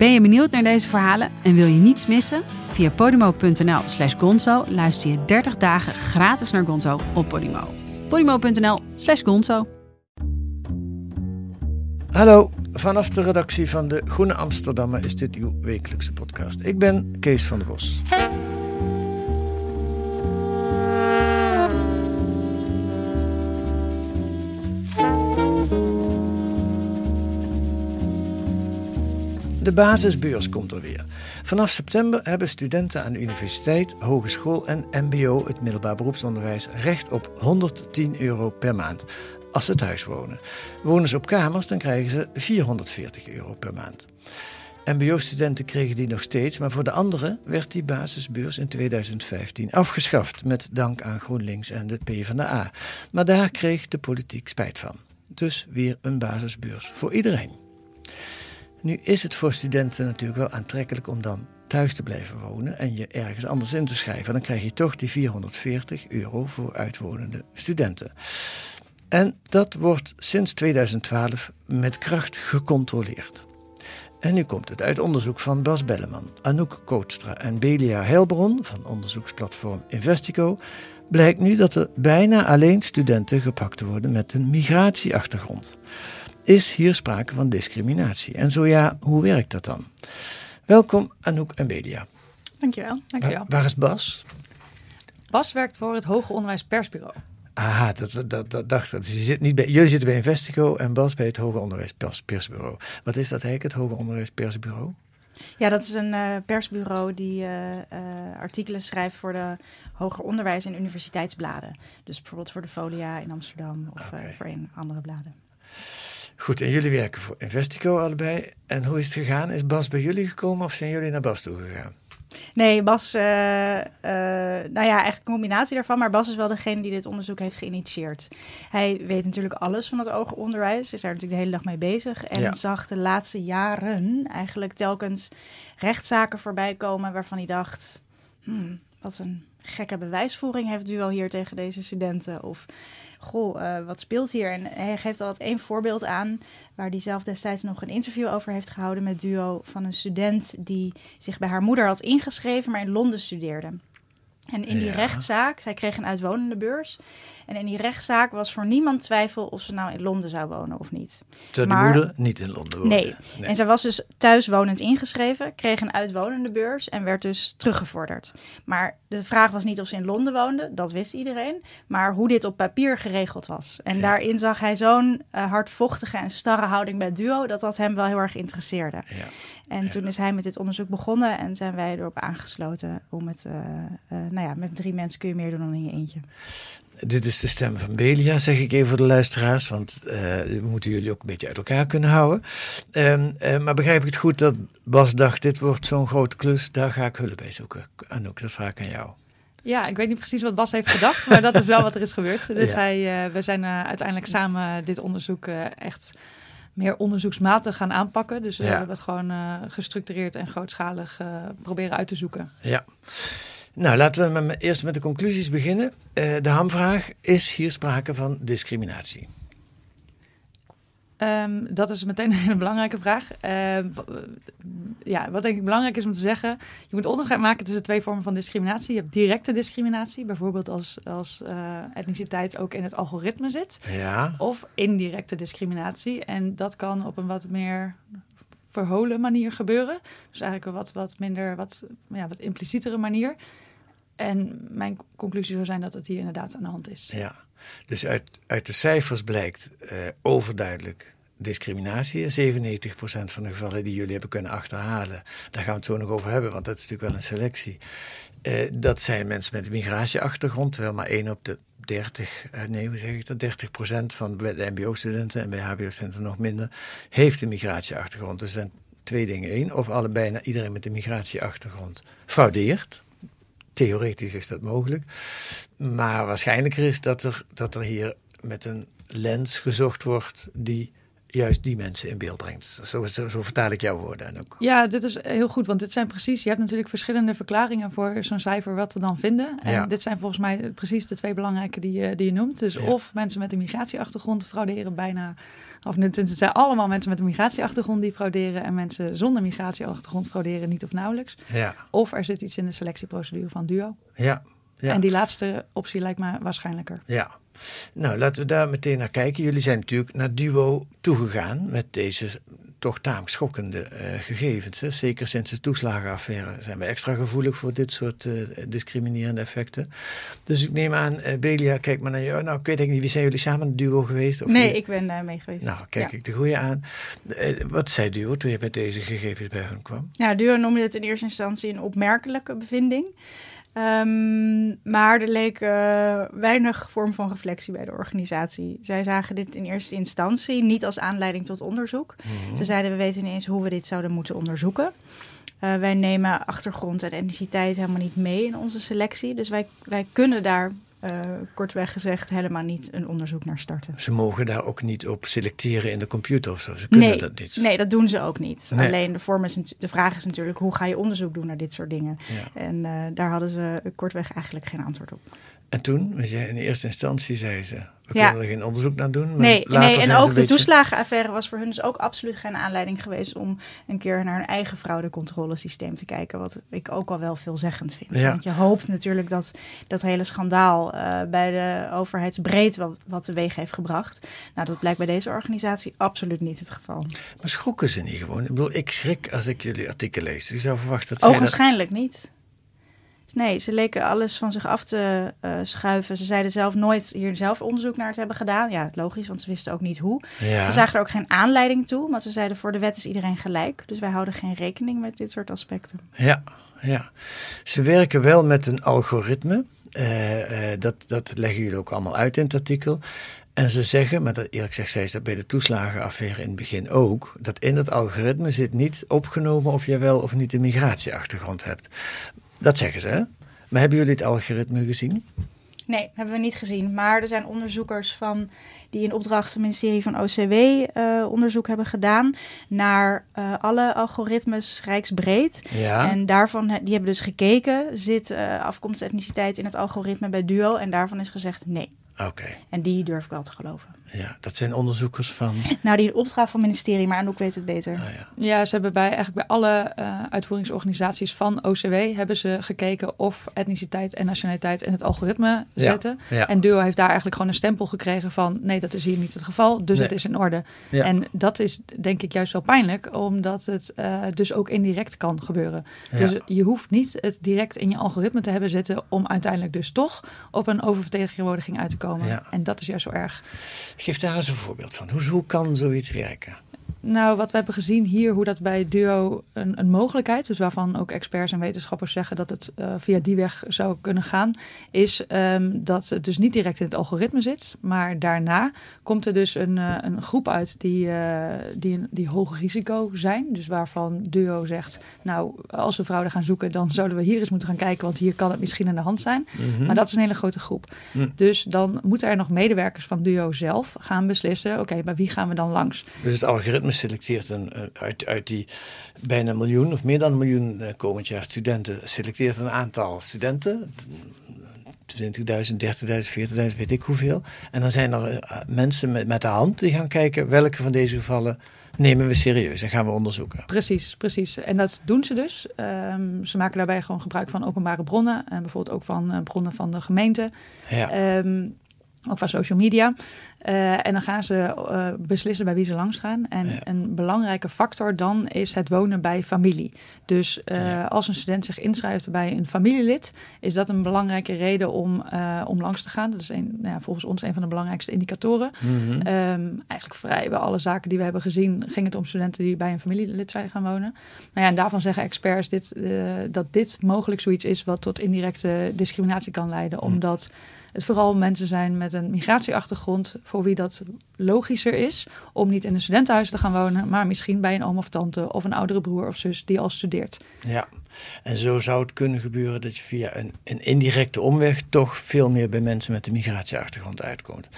Ben je benieuwd naar deze verhalen en wil je niets missen? Via podimo.nl slash gonzo luister je 30 dagen gratis naar Gonzo op Podimo. podimo.nl slash gonzo Hallo, vanaf de redactie van de Groene Amsterdammer is dit uw wekelijkse podcast. Ik ben Kees van der Bos. De basisbeurs komt er weer. Vanaf september hebben studenten aan de universiteit, hogeschool en MBO, het middelbaar beroepsonderwijs, recht op 110 euro per maand als ze thuis wonen. Wonen ze op kamers, dan krijgen ze 440 euro per maand. MBO-studenten kregen die nog steeds, maar voor de anderen werd die basisbeurs in 2015 afgeschaft met dank aan GroenLinks en de PvdA. Maar daar kreeg de politiek spijt van. Dus weer een basisbeurs voor iedereen. Nu is het voor studenten natuurlijk wel aantrekkelijk om dan thuis te blijven wonen en je ergens anders in te schrijven. Dan krijg je toch die 440 euro voor uitwonende studenten. En dat wordt sinds 2012 met kracht gecontroleerd. En nu komt het uit onderzoek van Bas Belleman, Anouk Kootstra en Belia Heilbron van onderzoeksplatform Investico. Blijkt nu dat er bijna alleen studenten gepakt worden met een migratieachtergrond. Is hier sprake van discriminatie? En zo ja, hoe werkt dat dan? Welkom Anouk en Belia. Dankjewel. dankjewel. Waar, waar is Bas? Bas werkt voor het Hoger Onderwijs Persbureau. Ah, dat, dat, dat dacht ik. Dus jullie zitten bij Investico en Bas bij het Hoger Onderwijs Pers, Persbureau. Wat is dat eigenlijk, het Hoger Onderwijs Persbureau? Ja, dat is een uh, persbureau die uh, uh, artikelen schrijft voor de hoger onderwijs en universiteitsbladen. Dus bijvoorbeeld voor de Folia in Amsterdam of okay. voor een andere bladen. Goed, en jullie werken voor Investico allebei. En hoe is het gegaan? Is Bas bij jullie gekomen of zijn jullie naar Bas toe gegaan? Nee, Bas, uh, uh, nou ja, eigenlijk een combinatie daarvan. Maar Bas is wel degene die dit onderzoek heeft geïnitieerd. Hij weet natuurlijk alles van het hoger onderwijs, is daar natuurlijk de hele dag mee bezig. En ja. zag de laatste jaren eigenlijk telkens rechtszaken voorbij komen waarvan hij dacht... Hmm, wat een gekke bewijsvoering heeft Duo hier tegen deze studenten. Of goh, uh, wat speelt hier? En hij geeft altijd één voorbeeld aan, waar hij zelf destijds nog een interview over heeft gehouden met Duo van een student die zich bij haar moeder had ingeschreven, maar in Londen studeerde. En in die ja. rechtszaak, zij kreeg een uitwonende beurs. En in die rechtszaak was voor niemand twijfel of ze nou in Londen zou wonen of niet. Terwijl maar, de moeder niet in Londen woonde. Nee. nee. En zij was dus thuiswonend ingeschreven, kreeg een uitwonende beurs en werd dus teruggevorderd. Maar de vraag was niet of ze in Londen woonde, dat wist iedereen. Maar hoe dit op papier geregeld was. En ja. daarin zag hij zo'n uh, hardvochtige en starre houding bij Duo, dat dat hem wel heel erg interesseerde. Ja. En toen is hij met dit onderzoek begonnen en zijn wij erop aangesloten om het, uh, uh, nou ja, met drie mensen kun je meer doen dan in je eentje. Dit is de stem van Belia, zeg ik even voor de luisteraars, want uh, we moeten jullie ook een beetje uit elkaar kunnen houden. Um, maar begrijp ik het goed dat Bas dacht, dit wordt zo'n grote klus, daar ga ik hulp bij zoeken. Anouk, dat vraag ik aan jou. Ja, ik weet niet precies wat Bas heeft gedacht, maar dat is wel wat er is gebeurd. Dus ja. hij, we zijn uiteindelijk samen dit onderzoek echt meer onderzoeksmatig gaan aanpakken. Dus we ja. hebben het gewoon uh, gestructureerd en grootschalig uh, proberen uit te zoeken. Ja. Nou, laten we met, eerst met de conclusies beginnen. Uh, de hamvraag, is hier sprake van discriminatie? Um, dat is meteen een hele belangrijke vraag. Uh, ja, wat denk ik belangrijk is om te zeggen, je moet onderscheid maken tussen twee vormen van discriminatie. Je hebt directe discriminatie, bijvoorbeeld als, als uh, etniciteit ook in het algoritme zit. Ja. Of indirecte discriminatie. En dat kan op een wat meer verholen manier gebeuren. Dus eigenlijk een wat, wat minder, wat, ja, wat implicietere manier. En mijn conclusie zou zijn dat het hier inderdaad aan de hand is. Ja, dus uit, uit de cijfers blijkt uh, overduidelijk discriminatie. 97% van de gevallen die jullie hebben kunnen achterhalen, daar gaan we het zo nog over hebben, want dat is natuurlijk wel een selectie. Uh, dat zijn mensen met een migratieachtergrond, terwijl maar 1 op de 30, uh, nee, hoe zeg ik dat? 30 procent van de MBO-studenten en bij HBO-studenten nog minder, heeft een migratieachtergrond. Dus zijn twee dingen. Eén, of allebei iedereen met een migratieachtergrond fraudeert. Theoretisch is dat mogelijk. Maar waarschijnlijker is dat er, dat er hier met een lens gezocht wordt die juist die mensen in beeld brengt. Zo, zo, zo, vertaal ik jouw woorden ook. Ja, dit is heel goed, want dit zijn precies... Je hebt natuurlijk verschillende verklaringen voor zo'n cijfer wat we dan vinden. En dit zijn volgens mij precies de twee belangrijke die je, die je noemt. Dus of mensen met een migratieachtergrond frauderen bijna... Of het zijn allemaal mensen met een migratieachtergrond die frauderen... en mensen zonder migratieachtergrond frauderen niet of nauwelijks. Ja. Of er zit iets in de selectieprocedure van DUO. Ja. Ja. En die laatste optie lijkt me waarschijnlijker. Ja, nou, laten we daar meteen naar kijken. Jullie zijn natuurlijk naar Duo toegegaan met deze toch tamelijk schokkende uh, gegevens. Hè? Zeker sinds de toeslagenaffaire zijn we extra gevoelig voor dit soort uh, discriminerende effecten. Dus ik neem aan, uh, Belia, kijk maar naar jou. Nou, ik weet niet, wie zijn jullie samen een duo geweest? Of nee, ik ben mee geweest. Nou, kijk ik de goede aan. wat zei Duo toen je met deze gegevens bij hun kwam? Ja, Duo noemde het in eerste instantie een opmerkelijke bevinding. Um, maar er leek uh, weinig vorm van reflectie bij de organisatie. Zij zagen dit in eerste instantie niet als aanleiding tot onderzoek. Mm Ze zeiden: We weten niet eens hoe we dit zouden moeten onderzoeken. Uh, wij nemen achtergrond en etniciteit helemaal niet mee in onze selectie. Dus wij, wij kunnen daar uh, kortweg gezegd helemaal niet een onderzoek naar starten. Ze mogen daar ook niet op selecteren in de computer of zo. Ze kunnen nee, dat niet. Nee, dat doen ze ook niet. Alleen de, vorm is, de vraag is natuurlijk hoe ga je onderzoek doen naar dit soort dingen. Ja. En uh, daar hadden ze kortweg eigenlijk geen antwoord op. En toen, want in eerste instantie zei ze, we ja. kunnen er geen onderzoek naar doen. Maar nee, nee en ook ze de beetje... toeslagenaffaire was voor hun dus ook absoluut geen aanleiding geweest om een keer naar hun eigen fraudecontrolesysteem te kijken. Wat ik ook al wel veelzeggend vind. Ja. Want je hoopt natuurlijk dat dat hele schandaal uh, bij de overheidsbreed wat, wat teweeg heeft gebracht. Nou, dat blijkt bij deze organisatie absoluut niet het geval. Maar schrokken ze niet gewoon? Ik bedoel, ik schrik als ik jullie artikel lees. Ik zou verwachten dat zij Ogenschijnlijk dat... niet. Nee, ze leken alles van zich af te uh, schuiven. Ze zeiden zelf nooit hier zelf onderzoek naar te hebben gedaan. Ja, logisch, want ze wisten ook niet hoe. Ja. Ze zagen er ook geen aanleiding toe, maar ze zeiden voor de wet is iedereen gelijk. Dus wij houden geen rekening met dit soort aspecten. Ja, ja. Ze werken wel met een algoritme. Uh, uh, dat, dat leggen jullie ook allemaal uit in het artikel. En ze zeggen, maar dat, eerlijk gezegd zei ze dat bij de toeslagenaffaire in het begin ook, dat in het algoritme zit niet opgenomen of je wel of niet een migratieachtergrond hebt. Dat zeggen ze, hè? Maar hebben jullie het algoritme gezien? Nee, hebben we niet gezien. Maar er zijn onderzoekers van die in opdracht van het ministerie van OCW uh, onderzoek hebben gedaan naar uh, alle algoritmes rijksbreed. Ja. En daarvan, die hebben dus gekeken, zit uh, afkomst etniciteit in het algoritme bij Duo? En daarvan is gezegd nee. Oké. Okay. En die durf ik wel te geloven. Ja, dat zijn onderzoekers van. Nou, die opdracht van het ministerie, maar Anouk weet het beter. Ah, ja. ja. ze hebben bij eigenlijk bij alle uh, uitvoeringsorganisaties van OCW hebben ze gekeken of etniciteit en nationaliteit in het algoritme zitten. Ja, ja. En Duo heeft daar eigenlijk gewoon een stempel gekregen van nee, dat is hier niet het geval, dus Nee. het is in orde. Ja. En dat is denk ik juist wel pijnlijk, omdat het uh, dus ook indirect kan gebeuren. Ja. Dus je hoeft niet het direct in je algoritme te hebben zitten om uiteindelijk dus toch op een oververtegenwoordiging uit te komen. Ja. En dat is juist zo erg. Geef daar eens een voorbeeld van. Hoe, kan zoiets werken? Nou, wat we hebben gezien hier, hoe dat bij Duo een, een mogelijkheid, dus waarvan ook experts en wetenschappers zeggen dat het uh, via die weg zou kunnen gaan, is um, dat het dus niet direct in het algoritme zit, maar daarna komt er dus een, uh, een groep uit die, uh, die, die hoog risico zijn. Dus waarvan Duo zegt, nou, als we fraude gaan zoeken, dan zouden we hier eens moeten gaan kijken, want hier kan het misschien aan de hand zijn. Mhm. Maar dat is een hele grote groep. Mm. Dus dan moeten er nog medewerkers van Duo zelf gaan beslissen, oké, okay, bij wie gaan we dan langs? Dus het algoritme selecteert een, uit, uit die bijna miljoen of meer dan een miljoen uh, komend jaar studenten, selecteert een aantal studenten. 20.000, 30.000, 40.000, weet ik hoeveel. En dan zijn er uh, mensen met, met de hand die gaan kijken welke van deze gevallen nemen we serieus en gaan we onderzoeken. Precies, precies. En dat doen ze dus. Um, ze maken daarbij gewoon gebruik van openbare bronnen. En bijvoorbeeld ook van bronnen van de gemeente. Ja. Um, ook van social media. Uh, en dan gaan ze uh, beslissen bij wie ze langs gaan. En Ja. een belangrijke factor dan is het wonen bij familie. Dus uh, Ja. als een student zich inschrijft bij een familielid, is dat een belangrijke reden om, om langs te gaan. Dat is een, nou ja, volgens ons een van de belangrijkste indicatoren. Mhm. Um, eigenlijk vrij bij alle zaken die we hebben gezien, ging het om studenten die bij een familielid zijn gaan wonen. Nou ja, en daarvan zeggen experts dit, dat dit mogelijk zoiets is wat tot indirecte discriminatie kan leiden, Mhm. omdat het vooral mensen zijn met een migratieachtergrond, voor wie dat logischer is om niet in een studentenhuis te gaan wonen, maar misschien bij een oom of tante of een oudere broer of zus die al studeert. Ja, en zo zou het kunnen gebeuren dat je via een, een indirecte omweg toch veel meer bij mensen met een migratieachtergrond uitkomt.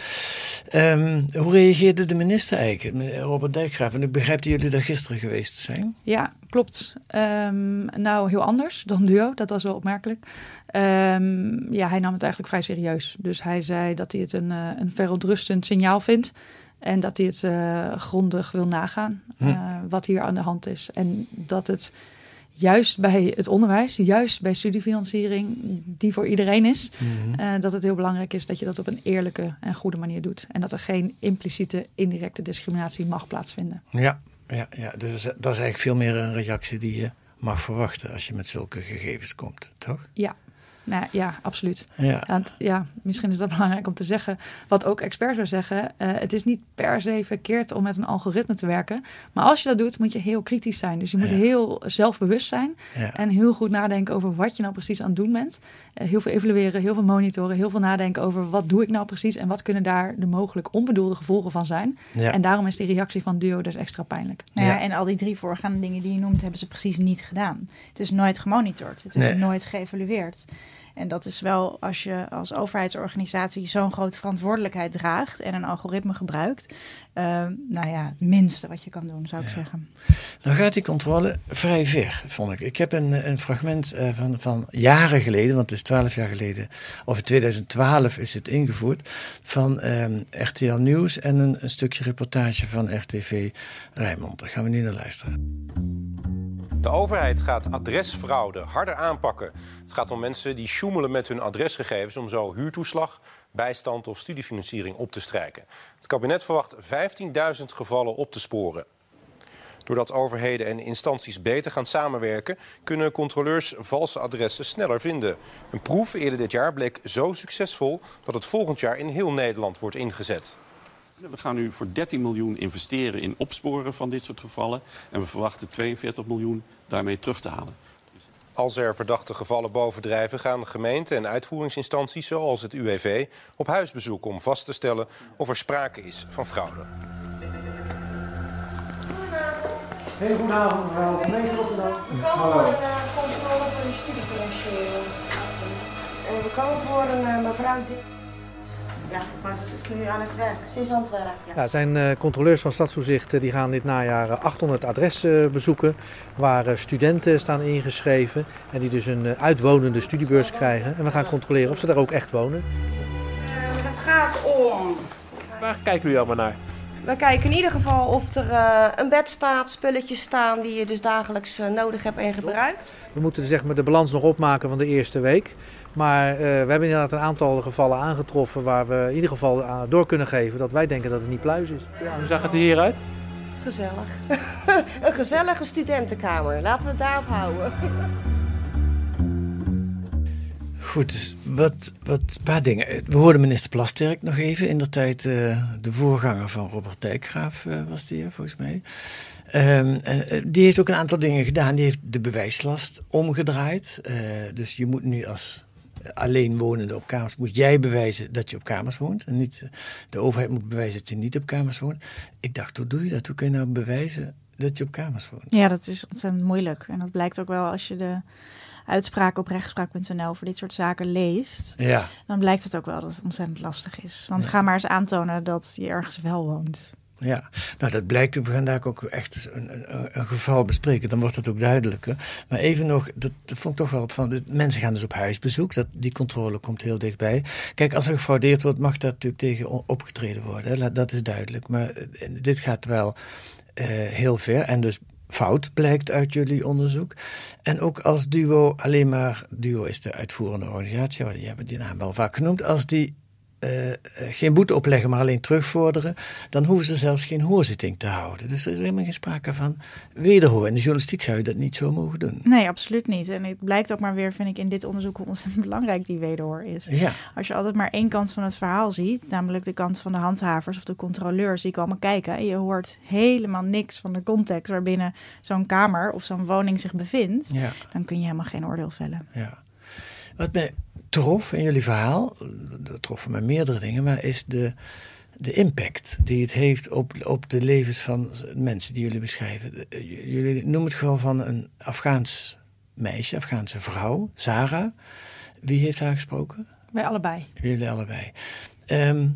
Um, hoe reageerde de minister eigenlijk, Robert Dijkgraaf? En ik begrijp dat jullie daar gisteren geweest zijn. Ja, klopt. Um, nou, heel anders dan Duo, dat was wel opmerkelijk. Um, ja, hij nam het eigenlijk vrij serieus. Dus hij zei dat hij het een, uh, een verontrustend signaal vindt. En dat hij het uh, grondig wil nagaan, hm. uh, wat hier aan de hand is. En dat het juist bij het onderwijs, juist bij studiefinanciering, die voor iedereen is, mm -hmm. uh, dat het heel belangrijk is dat je dat op een eerlijke en goede manier doet. En dat er geen impliciete, indirecte discriminatie mag plaatsvinden. Ja, ja, ja. dus dat is eigenlijk veel meer een reactie die je mag verwachten als je met zulke gegevens komt, toch? Ja, nou, ja, absoluut. Ja. Want, ja, misschien is dat belangrijk om te zeggen. Wat ook experts zou zeggen. Uh, het is niet per se verkeerd om met een algoritme te werken. Maar als je dat doet, moet je heel kritisch zijn. Dus je moet ja. heel zelfbewust zijn. Ja. En heel goed nadenken over wat je nou precies aan het doen bent. Uh, heel veel evalueren, heel veel monitoren. Heel veel nadenken over wat doe ik nou precies. En wat kunnen daar de mogelijk onbedoelde gevolgen van zijn. En daarom is die reactie van Duo dus extra pijnlijk. Nou ja, en al die drie voorgaande dingen die je noemt, hebben ze precies niet gedaan. Het is nooit gemonitord. Het is nee. nooit geëvalueerd. En dat is wel als je als overheidsorganisatie zo'n grote verantwoordelijkheid draagt en een algoritme gebruikt. Uh, nou ja, het minste wat je kan doen, zou ik ja. zeggen. Dan gaat die controle vrij ver, vond ik. Ik heb een, een fragment uh, van, van jaren geleden, want het is twaalf jaar geleden, of in 2012 is het ingevoerd, van um, RTL Nieuws en een, een stukje reportage van RTV Rijnmond. Daar gaan we nu naar luisteren. De overheid gaat adresfraude harder aanpakken. Het gaat om mensen die sjoemelen met hun adresgegevens om zo huurtoeslag, bijstand of studiefinanciering op te strijken. Het kabinet verwacht 15.000 gevallen op te sporen. Doordat overheden en instanties beter gaan samenwerken, kunnen controleurs valse adressen sneller vinden. Een proef eerder dit jaar bleek zo succesvol dat het volgend jaar in heel Nederland wordt ingezet. We gaan nu voor 13 miljoen investeren in opsporen van dit soort gevallen. En we verwachten 42 miljoen daarmee terug te halen. Als er verdachte gevallen bovendrijven, gaan gemeenten en uitvoeringsinstanties zoals het UWV op huisbezoek om vast te stellen of er sprake is van fraude. Hele goedenavond, mevrouw. Gemeente Rotterdam. Hallo. We komen voor een controle van de studiefinanciering. We komen voor een mevrouw. Ja, maar ze is nu aan het werk. Ze is aan het werk, ja. ja zijn uh, controleurs van Stadstoezicht die gaan dit najaar 800 adressen uh, bezoeken. Waar uh, studenten staan ingeschreven en die dus een uitwonende studiebeurs krijgen. En we gaan controleren of ze daar ook echt wonen. het gaat om... Waar kijken jullie allemaal naar? We kijken in ieder geval of er uh, een bed staat, spulletjes staan die je dus dagelijks uh, nodig hebt en gebruikt. We moeten zeg maar, de balans nog opmaken van de eerste week. Maar uh, we hebben inderdaad een aantal gevallen aangetroffen waar we in ieder geval door kunnen geven dat wij denken dat het niet pluis is. Ja, hoe zag het er hieruit? Gezellig. een gezellige studentenkamer. Laten we het daarop houden. Goed, dus wat, wat paar dingen. We hoorden minister Plasterk nog even. In de tijd uh, de voorganger van Robert Dijkgraaf uh, was die, volgens mij. Um, uh, die heeft ook een aantal dingen gedaan. Die heeft de bewijslast omgedraaid. dus je moet nu als alleenwonende op kamers, moet jij bewijzen dat je op kamers woont. En niet de overheid moet bewijzen dat je niet op kamers woont. Ik dacht, hoe doe je dat? Hoe kun je nou bewijzen dat je op kamers woont? Ja, dat is ontzettend moeilijk. En dat blijkt ook wel als je de uitspraken op rechtspraak.nl voor dit soort zaken leest, ja. dan blijkt het ook wel dat het ontzettend lastig is. Want ja. ga maar eens aantonen dat je ergens wel woont. Ja, nou dat blijkt. We gaan daar ook echt een, een, een, geval bespreken. Dan wordt het ook duidelijker. Maar even nog, dat, dat vond ik toch wel van. Mensen gaan dus op huisbezoek. Dat, die controle komt heel dichtbij. Kijk, als er gefraudeerd wordt, mag daar natuurlijk tegen opgetreden worden. Hè? Dat is duidelijk. Maar dit gaat wel uh, heel ver. En dus fout blijkt uit jullie onderzoek. En ook als Duo alleen maar, Duo is de uitvoerende organisatie, die hebben die naam wel vaak genoemd, als die uh, geen boete opleggen, maar alleen terugvorderen, dan hoeven ze zelfs geen hoorzitting te houden. Dus er is helemaal geen sprake van wederhoor. In de journalistiek zou je dat niet zo mogen doen. Nee, absoluut niet. En het blijkt ook maar weer, vind ik, in dit onderzoek hoe ontzettend belangrijk die wederhoor is. Ja. Als je altijd maar één kant van het verhaal ziet, namelijk de kant van de handhavers of de controleurs die komen kijken, en je hoort helemaal niks van de context waarbinnen zo'n kamer of zo'n woning zich bevindt, ja. dan kun je helemaal geen oordeel vellen. Ja. Wat mij trof in jullie verhaal, dat troffen me meerdere dingen, maar is de, de impact die het heeft op, op de levens van mensen die jullie beschrijven. Jullie noemen het gewoon van een Afghaans meisje, Afghaanse vrouw, Sarah. Wie heeft haar gesproken? Wij allebei. Jullie allebei. Ehm,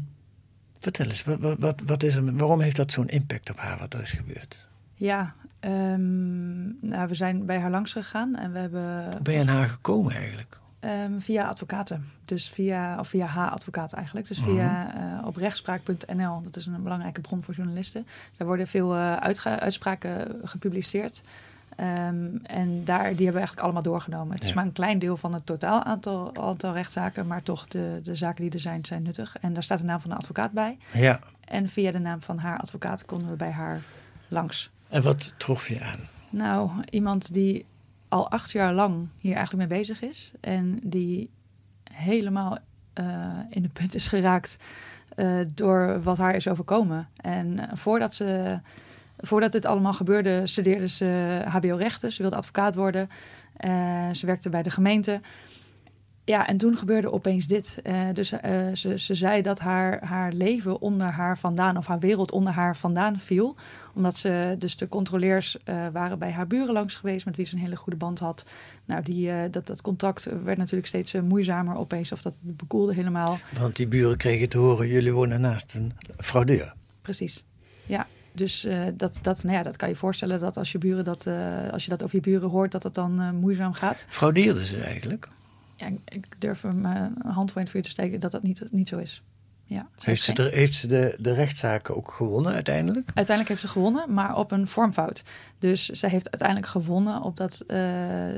vertel eens, wat, wat, wat is er, waarom heeft dat zo'n impact op haar, wat er is gebeurd? Ja, ehm, nou, we zijn bij haar langs gegaan en we hebben... Hoe ben je aan haar gekomen eigenlijk? Um, via advocaten. Dus via, of via H-advocaat eigenlijk. Dus via uh, op rechtspraak.nl. Dat is een belangrijke bron voor journalisten. Daar worden veel uh, uitspraken gepubliceerd. Um, en daar, die hebben we eigenlijk allemaal doorgenomen. Het is maar een klein deel van het totaal aantal, aantal rechtszaken, maar toch de, de zaken die er zijn, zijn nuttig. En daar staat de naam van de advocaat bij. Ja. En via de naam van haar advocaat konden we bij haar langs. En wat trof je aan? Nou, iemand die al acht jaar lang hier eigenlijk mee bezig is. En die helemaal uh, in de put is geraakt uh, door wat haar is overkomen. En uh, voordat ze Voordat dit allemaal gebeurde, studeerde ze HBO-rechten. Ze wilde advocaat worden. Ze werkte bij de gemeente. Ja, en toen gebeurde opeens dit. Uh, dus uh, ze, ze zei dat haar, haar leven onder haar vandaan, of haar wereld onder haar vandaan viel. Omdat ze, dus de controleurs waren bij haar buren langs geweest, met wie ze een hele goede band had. Nou, die, dat, dat contact werd natuurlijk steeds moeizamer opeens, of dat bekoelde helemaal. Want die buren kregen te horen, jullie wonen naast een fraudeur. Precies, ja. Dus uh, dat, dat, nou ja, dat kan je voorstellen dat als je, buren dat, uh, als je dat over je buren hoort, dat het dan uh, moeizaam gaat. Fraudeerden ze eigenlijk? Ja, ik durf mijn hand voor in het vuur te steken dat dat niet, niet zo is. Ja, heeft ze, de, heeft ze de, de rechtszaken ook gewonnen uiteindelijk? Uiteindelijk heeft ze gewonnen, maar op een vormfout. Dus zij heeft uiteindelijk gewonnen op dat uh,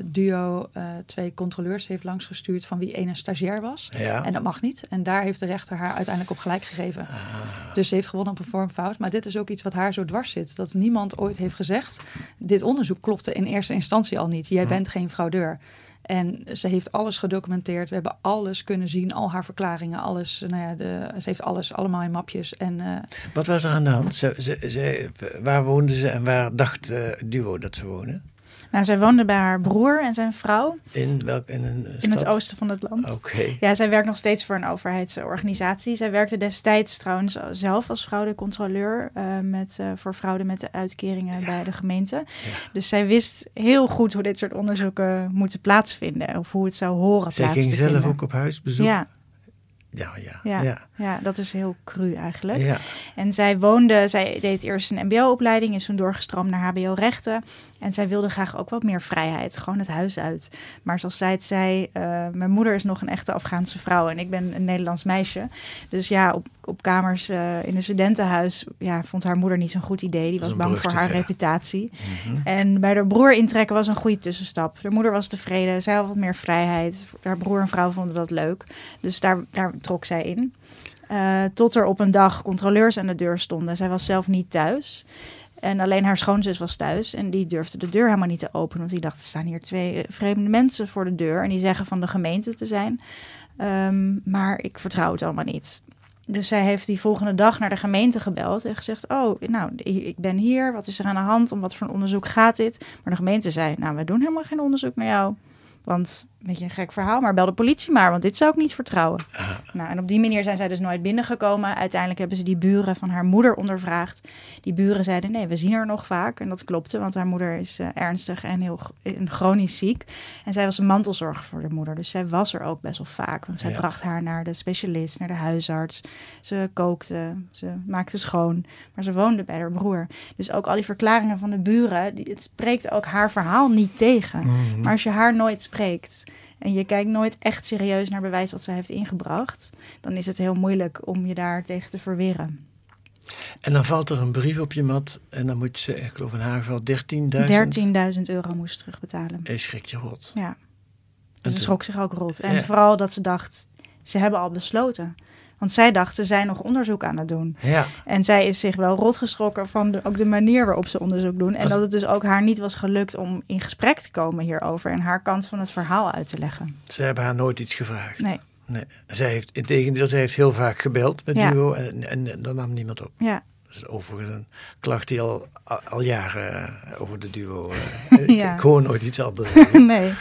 duo uh, twee controleurs heeft langsgestuurd van wie een stagiair was. Ja. En dat mag niet. En daar heeft de rechter haar uiteindelijk op gelijk gegeven. Ah. Dus ze heeft gewonnen op een vormfout. Maar dit is ook iets wat haar zo dwars zit. Dat niemand ooit heeft gezegd, dit onderzoek klopte in eerste instantie al niet. Jij Hm. bent geen fraudeur. En ze heeft alles gedocumenteerd. We hebben alles kunnen zien, al haar verklaringen, alles. Nou ja, de, ze heeft alles allemaal in mapjes. En, uh, Wat was er aan de hand? Ze, ze, waar woonden ze en waar dacht uh, Duo dat ze wonen? Nou, zij woonde bij haar broer en zijn vrouw. In welk in een stad? In het oosten van het land. Oké. Okay. Ja, zij werkt nog steeds voor een overheidsorganisatie. Zij werkte destijds trouwens zelf als fraudecontroleur uh, met, uh, voor fraude met de uitkeringen ja. bij de gemeente. Ja. Dus zij wist heel goed hoe dit soort onderzoeken moeten plaatsvinden of hoe het zou horen zij plaats ging zelf vinden. ook op huisbezoek. Ja. Ja, ja, ja, ja. ja. dat is heel cru eigenlijk. Ja. En zij woonde, zij deed eerst een MBO-opleiding, is toen doorgestroomd naar HBO-rechten. En zij wilde graag ook wat meer vrijheid, gewoon het huis uit. Maar zoals zij het zei, uh, mijn moeder is nog een echte Afghaanse vrouw en ik ben een Nederlands meisje. Dus ja, op, op kamers uh, in een studentenhuis ja, vond haar moeder niet zo'n goed idee. Die was bang voor haar reputatie. Mhm. En bij haar broer intrekken was een goede tussenstap. Haar moeder was tevreden, zij had wat meer vrijheid. Haar broer en vrouw vonden dat leuk. Dus daar, daar trok zij in. Uh, tot er op een dag controleurs aan de deur stonden. Zij was zelf niet thuis. En alleen haar schoonzus was thuis. En die durfde de deur helemaal niet te openen. Want die dacht, er staan hier twee vreemde mensen voor de deur. En die zeggen van de gemeente te zijn. Um, maar ik vertrouw het allemaal niet. Dus zij heeft die volgende dag naar de gemeente gebeld en gezegd: Oh, nou, ik ben hier. Wat is er aan de hand? Om wat voor een onderzoek gaat dit? Maar de gemeente zei: Nou, we doen helemaal geen onderzoek naar jou. Want, een beetje een gek verhaal, maar bel de politie maar, want dit zou ik niet vertrouwen. Nou, en op die manier zijn zij dus nooit binnengekomen. Uiteindelijk hebben ze die buren van haar moeder ondervraagd. Die buren zeiden, nee, we zien haar nog vaak. En dat klopte, want haar moeder is uh, ernstig en heel en chronisch ziek. En zij was een mantelzorger voor de moeder. Dus zij was er ook best wel vaak. Want zij Ja. bracht haar naar de specialist, naar de huisarts. Ze kookte, ze maakte schoon. Maar ze woonde bij haar broer. Dus ook al die verklaringen van de buren, die, het spreekt ook haar verhaal niet tegen. Mhm. Maar als je haar nooit spreekt en je kijkt nooit echt serieus naar bewijs wat zij heeft ingebracht, dan is het heel moeilijk om je daar tegen te verweren. En dan valt er een brief op je mat en dan moet je, ik geloof in haar geval, 13.000. 13.000 euro moest ze terugbetalen. En je schrikt je rot. Ja. En ze schrok zich ook rot. En Ja. vooral dat ze dacht, ze hebben al besloten. Want zij dacht, ze zijn nog onderzoek aan het doen. Ja, En zij is zich wel rot geschrokken van de, ook de manier waarop ze onderzoek doen. En Als- dat het dus ook haar niet was gelukt om in gesprek te komen hierover. En haar kant van het verhaal uit te leggen. ze hebben haar nooit iets gevraagd. Nee, Nee. Zij heeft, in tegendeel, zij heeft heel vaak gebeld met Ja. Duo en, en, nam niemand op. ja. Dat is overigens een klacht die al, al, al jaren eh, over de Duo. eh, ik, Ja. ik hoor nooit iets anders. nee.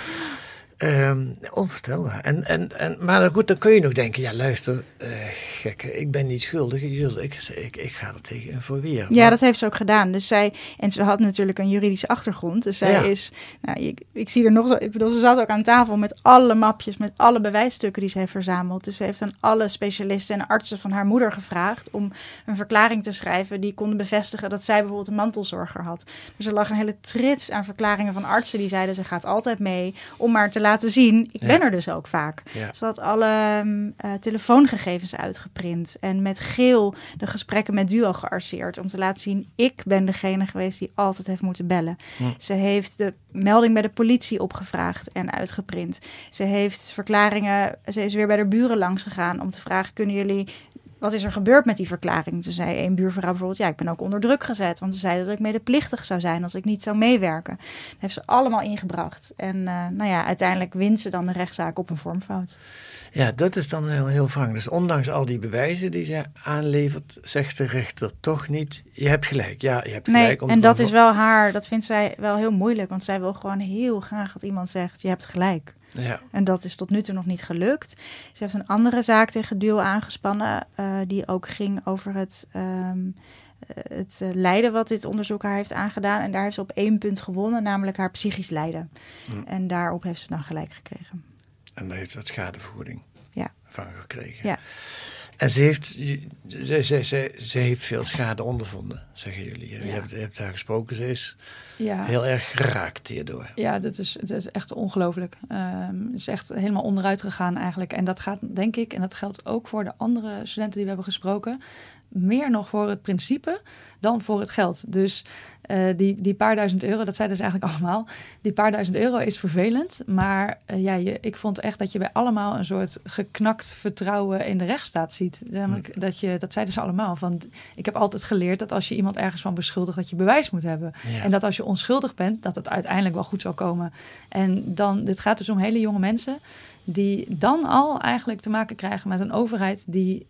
Ehm, onvoorstelbaar. En, en, en, maar goed, dan kun je nog denken, ja luister, uh, gekke, ik ben niet schuldig, ik, ik, ik ga er tegen voor weer. Ja, dat heeft ze ook gedaan. Dus zij, en ze had natuurlijk een juridische achtergrond. Dus zij is, nou, ik, ik, zie er nog zo, ik bedoel, ze zat ook aan tafel met alle mapjes, met alle bewijsstukken die ze heeft verzameld. Dus ze heeft aan alle specialisten en artsen van haar moeder gevraagd om een verklaring te schrijven die konden bevestigen dat zij bijvoorbeeld een mantelzorger had. Dus er lag een hele trits aan verklaringen van artsen die zeiden ze gaat altijd mee om maar te laten zien, ik ben er dus ook vaak. Ja. Ze had alle uh, telefoongegevens uitgeprint en met geel de gesprekken met Duo gearseerd om te laten zien, ik ben degene geweest die altijd heeft moeten bellen. Ze heeft de melding bij de politie opgevraagd en uitgeprint. Ze heeft verklaringen, ze is weer bij de buren langs gegaan om te vragen, kunnen jullie wat is er gebeurd met die verklaring? Toen zei een buurvrouw bijvoorbeeld, ja, ik ben ook onder druk gezet. Want ze zeiden dat ik medeplichtig zou zijn als ik niet zou meewerken. Dat heeft ze allemaal ingebracht. En uh, nou ja, uiteindelijk wint ze dan de rechtszaak op een vormfout. Ja, dat is dan heel, heel wrang. Dus ondanks al die bewijzen die ze aanlevert, zegt de rechter toch niet, je hebt gelijk. Ja, je hebt gelijk. Nee, en dat is wel haar, dat vindt zij wel heel moeilijk. Want zij wil gewoon heel graag dat iemand zegt, je hebt gelijk. Ja. En dat is tot nu toe nog niet gelukt. Ze heeft een andere zaak tegen Duo aangespannen, uh, die ook ging over het, um, het uh, lijden wat dit onderzoek haar heeft aangedaan. En daar heeft ze op één punt gewonnen, namelijk haar psychisch lijden. Hm. En daarop heeft ze dan gelijk gekregen. En daar heeft ze wat schadevergoeding ja. van gekregen. Ja. En ze heeft, ze, ze, ze, ze heeft veel schade ondervonden, zeggen jullie. Je, hebt, je hebt daar gesproken, ze is ja. heel erg geraakt hierdoor. Ja, dat is, dat is echt ongelooflijk. Um, is echt helemaal onderuit gegaan eigenlijk. En dat gaat, denk ik, en dat geldt ook voor de andere studenten die we hebben gesproken, meer nog voor het principe dan voor het geld. Dus uh, die, die paar duizend euro, dat zeiden ze eigenlijk allemaal. Die paar duizend euro is vervelend. Maar uh, ja, je, ik vond echt dat je bij allemaal een soort geknakt vertrouwen in de rechtsstaat ziet. Namelijk dat, je, dat zeiden ze allemaal. Van, ik heb altijd geleerd dat als je iemand ergens van beschuldigt, dat je bewijs moet hebben. En dat als je onschuldig bent, dat het uiteindelijk wel goed zal komen. En dan, dit gaat dus om hele jonge mensen die dan al eigenlijk te maken krijgen met een overheid die,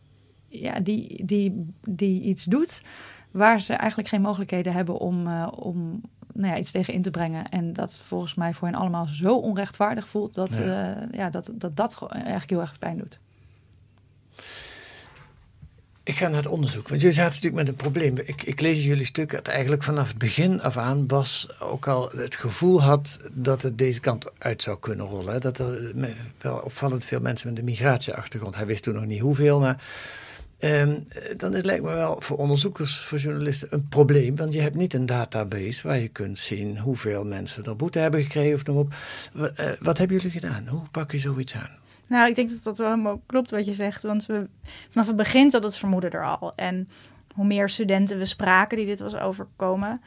ja, die, die, die iets doet waar ze eigenlijk geen mogelijkheden hebben om, uh, om nou ja, iets tegen in te brengen. En dat volgens mij voor hen allemaal zo onrechtvaardig voelt dat ja. Uh, ja, dat, dat, dat eigenlijk heel erg pijn doet. Ik ga naar het onderzoek, want jullie zaten natuurlijk met een probleem. Ik, ik lees jullie stuk dat eigenlijk vanaf het begin af aan Bas ook al het gevoel had dat het deze kant uit zou kunnen rollen. Dat er wel opvallend veel mensen met een migratieachtergrond, hij wist toen nog niet hoeveel, maar Um, dan lijkt me wel voor onderzoekers, voor journalisten, een probleem. Want je hebt niet een database waar je kunt zien hoeveel mensen er boete hebben gekregen of noem op. Wat, uh, wat hebben jullie gedaan? Hoe pak je zoiets aan? Nou, ik denk dat dat wel helemaal klopt wat je zegt. Want we, vanaf het begin zat het vermoeden er al. En hoe meer studenten we spraken die dit was overkomen,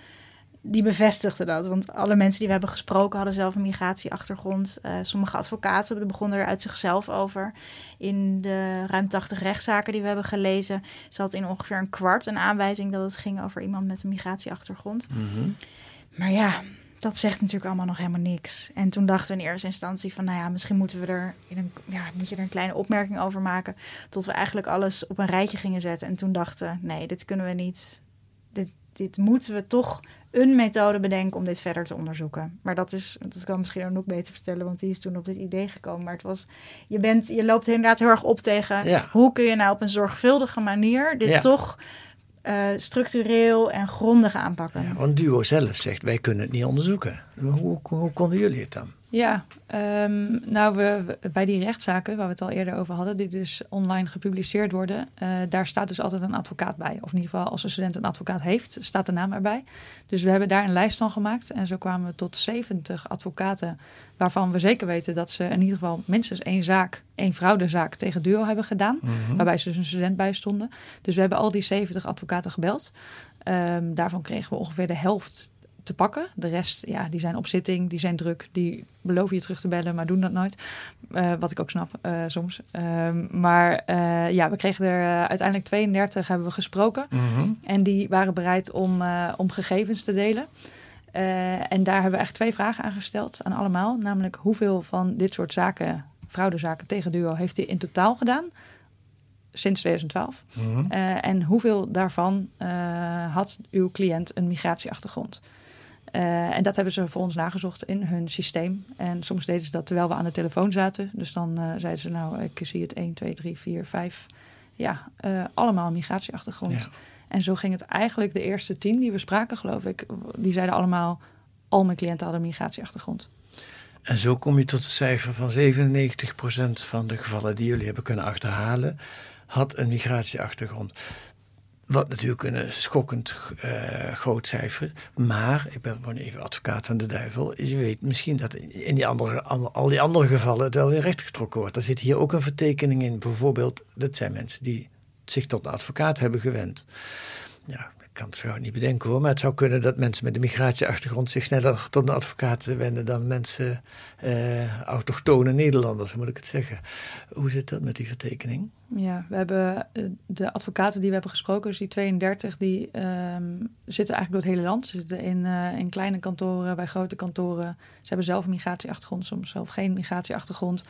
die bevestigde dat. Want alle mensen die we hebben gesproken hadden zelf een migratieachtergrond. Uh, sommige advocaten begonnen er uit zichzelf over. In de ruim 80 rechtszaken die we hebben gelezen, zat in ongeveer een kwart een aanwijzing dat het ging over iemand met een migratieachtergrond. Mm Maar ja, dat zegt natuurlijk allemaal nog helemaal niks. En toen dachten we in eerste instantie van, nou ja, misschien moeten we er, in een, ja, moet je er een kleine opmerking over maken. Tot we eigenlijk alles op een rijtje gingen zetten. En toen dachten, nee, dit kunnen we niet. Dit, dit moeten we toch een methode bedenken om dit verder te onderzoeken. Maar dat is, dat kan misschien ook nog beter vertellen, want die is toen op dit idee gekomen. Maar het was, je, bent, je loopt inderdaad heel erg op tegen hoe kun je nou op een zorgvuldige manier dit toch uh, structureel en grondig aanpakken. Ja, want Duo zelf zegt, wij kunnen het niet onderzoeken. Hoe, hoe konden jullie het dan? Ja, um, nou, we, bij die rechtszaken waar we het al eerder over hadden, die dus online gepubliceerd worden, uh, daar staat dus altijd een advocaat bij. Of in ieder geval, als een student een advocaat heeft, staat de naam erbij. Dus we hebben daar een lijst van gemaakt. En zo kwamen we tot 70 advocaten, waarvan we zeker weten dat ze in ieder geval minstens één zaak, één fraudezaak tegen Duo hebben gedaan. Mhm. Waarbij ze dus een student bij stonden. Dus we hebben al die 70 advocaten gebeld. Um, daarvan kregen we ongeveer de helft te pakken. De rest, ja, die zijn op zitting, die zijn druk, die beloven je terug te bellen, maar doen dat nooit. Uh, wat ik ook snap uh, soms. Um, maar uh, ja, we kregen er uiteindelijk 32 hebben we gesproken. Mm -hmm. En die waren bereid om, om gegevens te delen. en daar hebben we echt twee vragen aan gesteld aan allemaal. Namelijk hoeveel van dit soort zaken, fraudezaken tegen Duo, heeft hij in totaal gedaan? sinds 2012. Mm -hmm. uh, en hoeveel daarvan uh, had uw cliënt een migratieachtergrond? Uh, en dat hebben ze voor ons nagezocht in hun systeem. En soms deden ze dat terwijl we aan de telefoon zaten. Dus dan uh, zeiden ze, nou, ik zie het 1, 2, 3, 4, 5. Ja, uh, allemaal migratieachtergrond. Ja. En zo ging het eigenlijk de eerste tien die we spraken, geloof ik. Die zeiden allemaal, al mijn cliënten hadden migratieachtergrond. En zo kom je tot het cijfer van 97% van de gevallen die jullie hebben kunnen achterhalen, had een migratieachtergrond. Wat natuurlijk een schokkend uh, groot cijfer. Maar, ik ben gewoon even advocaat van de duivel. Je weet misschien dat in die andere, al die andere gevallen het wel weer rechtgetrokken wordt. Er zit hier ook een vertekening in. Bijvoorbeeld, dat zijn mensen die zich tot een advocaat hebben gewend. Ja, kan het zo niet bedenken hoor, maar het zou kunnen dat mensen met een migratieachtergrond zich sneller tot een advocaat wenden dan mensen, uh, autochtone Nederlanders, moet ik het zeggen. Hoe zit dat met die vertekening? Ja, we hebben de advocaten die we hebben gesproken, dus die 32, die um, zitten eigenlijk door het hele land. Ze zitten in, uh, in kleine kantoren, bij grote kantoren. Ze hebben zelf een migratieachtergrond, soms zelf geen migratieachtergrond.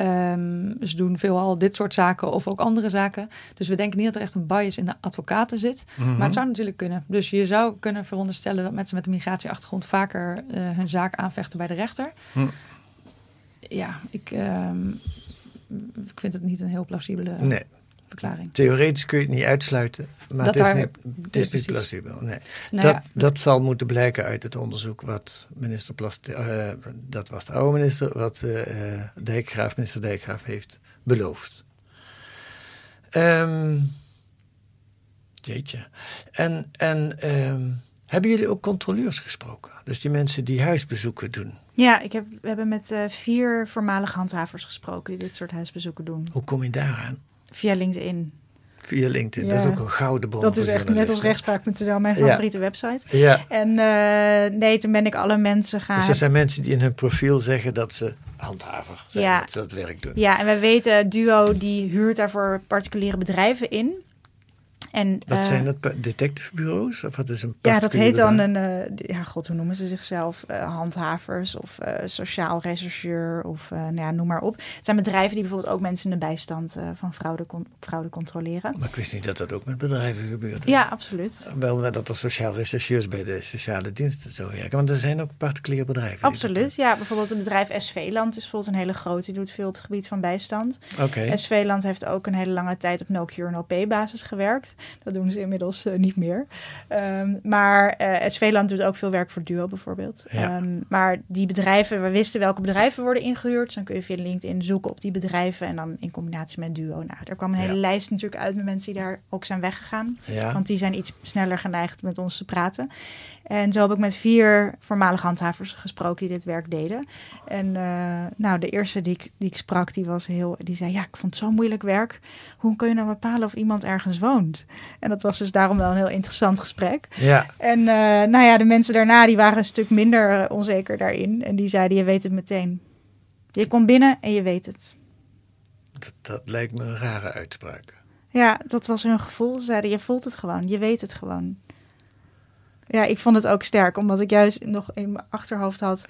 Um, ze doen veelal dit soort zaken of ook andere zaken. Dus we denken niet dat er echt een bias in de advocaten zit. Mm -hmm. Maar het zou natuurlijk kunnen. Dus je zou kunnen veronderstellen dat mensen met een migratieachtergrond vaker uh, hun zaak aanvechten bij de rechter. Hm. Ja, ik, um, ik vind het niet een heel plausibele nee. Verklaring. Theoretisch kun je het niet uitsluiten, maar dat het is daar, niet, het is niet plausibel. Nee. Nou dat, ja, dat zal moeten blijken uit het onderzoek wat minister Plast, uh, dat was de oude minister, wat uh, Dijkgraaf, minister Dijkgraaf heeft beloofd. Um, jeetje. En, en um, hebben jullie ook controleurs gesproken? Dus die mensen die huisbezoeken doen? Ja, ik heb, we hebben met uh, vier voormalige handhavers gesproken die dit soort huisbezoeken doen. Hoe kom je daaraan? Via LinkedIn. Via LinkedIn, ja. dat is ook een gouden bron. Dat is echt net als rechtspraak.nl, mijn favoriete ja. website. Ja. En uh, nee, toen ben ik alle mensen gaan. Dus er zijn mensen die in hun profiel zeggen dat ze handhaver zijn, ja. dat ze dat werk doen. Ja, en wij weten, Duo die huurt daarvoor particuliere bedrijven in. En, wat uh, zijn dat? Detectivebureaus? Of wat is een Ja, dat heet dan een, uh, ja, god, hoe noemen ze zichzelf? Uh, handhavers of sociaal rechercheur of nou ja, noem maar op. Het zijn bedrijven die bijvoorbeeld ook mensen in de bijstand van fraude, fraude controleren. Maar ik wist niet dat dat ook met bedrijven gebeurde. Ja, absoluut. Wel dat er sociaal rechercheurs bij de sociale diensten zo werken. Want er zijn ook particuliere bedrijven. Absoluut, ja. Bijvoorbeeld het bedrijf SV-land is bijvoorbeeld een hele grote. Die doet veel op het gebied van bijstand. Okay. SV-land heeft ook een hele lange tijd op no-cure, no-pay-basis gewerkt. Dat doen ze inmiddels uh, niet meer. Um, maar uh, SV-land doet ook veel werk voor Duo bijvoorbeeld. Ja. Um, maar die bedrijven, we wisten welke bedrijven worden ingehuurd. Dus dan kun je via LinkedIn zoeken op die bedrijven. En dan in combinatie met Duo. Nou, er kwam een hele Ja. lijst natuurlijk uit met mensen die daar ook zijn weggegaan. Ja. Want die zijn iets sneller geneigd met ons te praten. En zo heb ik met vier voormalige handhavers gesproken die dit werk deden. En uh, nou, de eerste die ik, die ik sprak, die was heel, die zei: Ja, ik vond het zo moeilijk werk. Hoe kun je nou bepalen of iemand ergens woont? En dat was dus daarom wel een heel interessant gesprek. Ja. En uh, nou ja, de mensen daarna die waren een stuk minder uh, onzeker daarin. En die zeiden: Je weet het meteen. Je komt binnen en je weet het. Dat, dat lijkt me een rare uitspraak. Ja, dat was hun gevoel. Ze zeiden: Je voelt het gewoon, je weet het gewoon. Ja, ik vond het ook sterk, omdat ik juist nog in mijn achterhoofd had,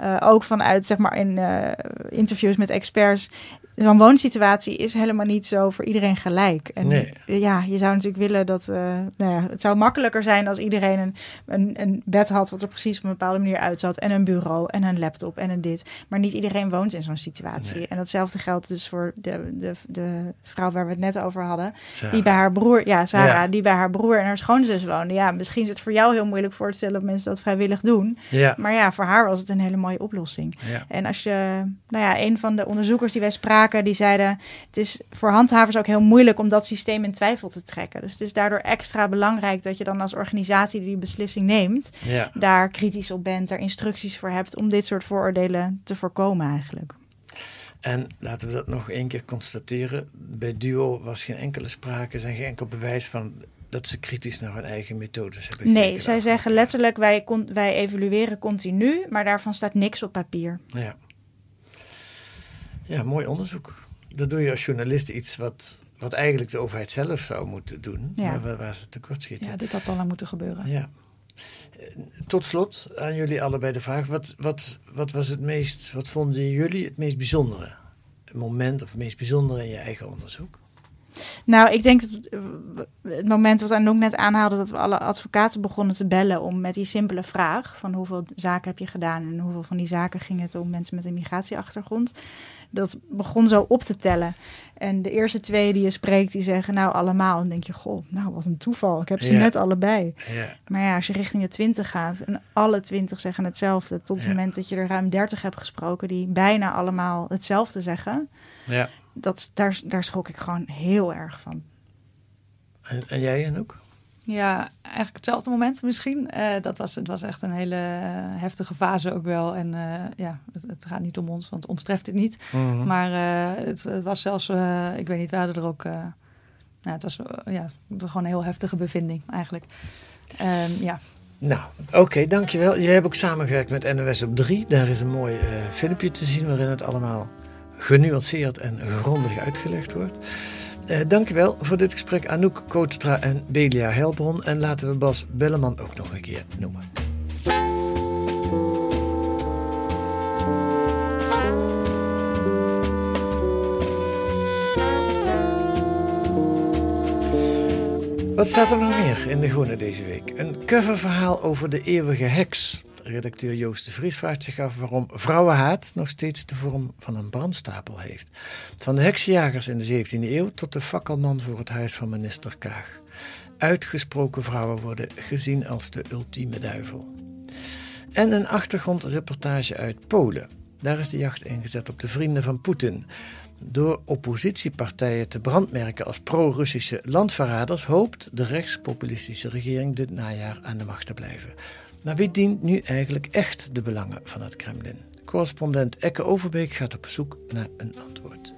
uh, ook vanuit zeg maar in uh, interviews met experts. Zo'n woonsituatie is helemaal niet zo voor iedereen gelijk. En nee. ja, je zou natuurlijk willen dat. Uh, nou ja, het zou makkelijker zijn als iedereen een, een, een, bed had wat er precies op een bepaalde manier uitzat. En een bureau en een laptop en een dit. Maar niet iedereen woont in zo'n situatie. Nee. En datzelfde geldt dus voor de, de, de vrouw waar we het net over hadden. Sarah. Die bij haar broer, ja, Sarah, Ja. die bij haar broer en haar schoonzus woonde. Ja, misschien is het voor jou heel moeilijk voor te stellen dat mensen dat vrijwillig doen. Ja. Maar ja, voor haar was het een hele mooie oplossing. En als je, nou ja, een van de onderzoekers die wij spraken, die zeiden: Het is voor handhavers ook heel moeilijk om dat systeem in twijfel te trekken. Dus het is daardoor extra belangrijk dat je dan als organisatie die beslissing neemt, Ja. daar kritisch op bent, er instructies voor hebt om dit soort vooroordelen te voorkomen eigenlijk. En laten we dat nog één keer constateren. Bij Duo was geen enkele sprake, zijn geen enkel bewijs van dat ze kritisch naar hun eigen methodes hebben Nee, gekeken. zij zeggen letterlijk: wij, wij evalueren continu, maar daarvan staat niks op papier. Ja. Ja, mooi onderzoek. Dat doe je als journalist iets wat, wat eigenlijk de overheid zelf zou moeten doen, Ja. maar waar, waar ze tekortschieten. Ja, dit had al lang moeten gebeuren. Ja. Eh, Tot slot aan jullie allebei de vraag: wat, wat, wat was het meest, wat vonden jullie het meest bijzondere moment of het meest bijzondere in je eigen onderzoek? Nou, ik denk dat het moment wat Anouk net aanhaalde, dat we alle advocaten begonnen te bellen om met die simpele vraag van hoeveel zaken heb je gedaan en hoeveel van die zaken ging het om mensen met een migratieachtergrond. Dat begon zo op te tellen. En de eerste twee die je spreekt, die zeggen nou allemaal. Dan denk je, goh, nou wat een toeval. Ik heb ze Ja. net allebei. Ja. Maar ja, als je richting de 20 gaat en alle 20 zeggen hetzelfde, tot het Ja. moment dat je er ruim 30 hebt gesproken die bijna allemaal hetzelfde zeggen, ja. dat, daar, daar schrok ik gewoon heel erg van. En, en jij, Anouk? Ja, eigenlijk hetzelfde moment misschien. Eh, dat was, het was echt een hele eh, heftige fase ook wel. En eh, ja, het, het gaat niet om ons, want ons treft het niet. Mhm. Maar het, het was zelfs, ik weet niet, we hadden er ook... nou, het was ja, gewoon een heel heftige bevinding eigenlijk. Ehm, ja, Nou, oké, dankjewel. Je hebt ook samengewerkt met NOS op 3. Daar is een mooi filmpje te zien waarin het allemaal genuanceerd en grondig uitgelegd wordt. Eh dankjewel voor dit gesprek Anouk Kootstra en Belia Helbron. En laten we Bas Belleman ook nog een keer noemen. Wat staat er nog meer in De Groene deze week? Een coververhaal over de eeuwige heks. Redacteur Joost de Vries vraagt zich af waarom vrouwenhaat nog steeds de vorm van een brandstapel heeft. Van de heksenjagers in de 17e eeuw tot de fakkelman voor het huis van minister Kaag. Uitgesproken vrouwen worden gezien als de ultieme duivel. En een achtergrondreportage uit Polen. Daar is de jacht ingezet op de vrienden van Poetin. Door oppositiepartijen te brandmerken als pro-Russische landverraders hoopt de rechtspopulistische regering dit najaar aan de macht te blijven. Maar wie dient nu eigenlijk echt de belangen van het Kremlin? Correspondent Ekke Overbeek gaat op zoek naar een antwoord.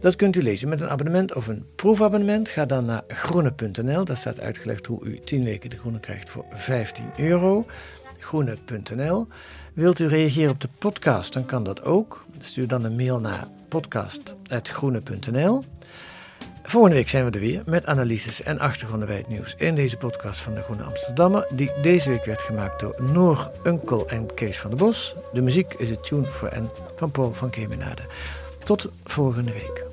Dat kunt u lezen met een abonnement of een proefabonnement. Ga dan naar groene.nl. Daar staat uitgelegd hoe u 10 weken de groene krijgt voor 15 euro. Groene.nl. Wilt u reageren op de podcast, dan kan dat ook. Stuur dan een mail naar podcast.groene.nl. Volgende week zijn we er weer met analyses en achtergronden bij het nieuws in deze podcast van de Groene Amsterdammer, die deze week werd gemaakt door Noor Unkel en Kees van der Bos. De muziek is het Tune for N van Paul van Kemenade. Tot volgende week.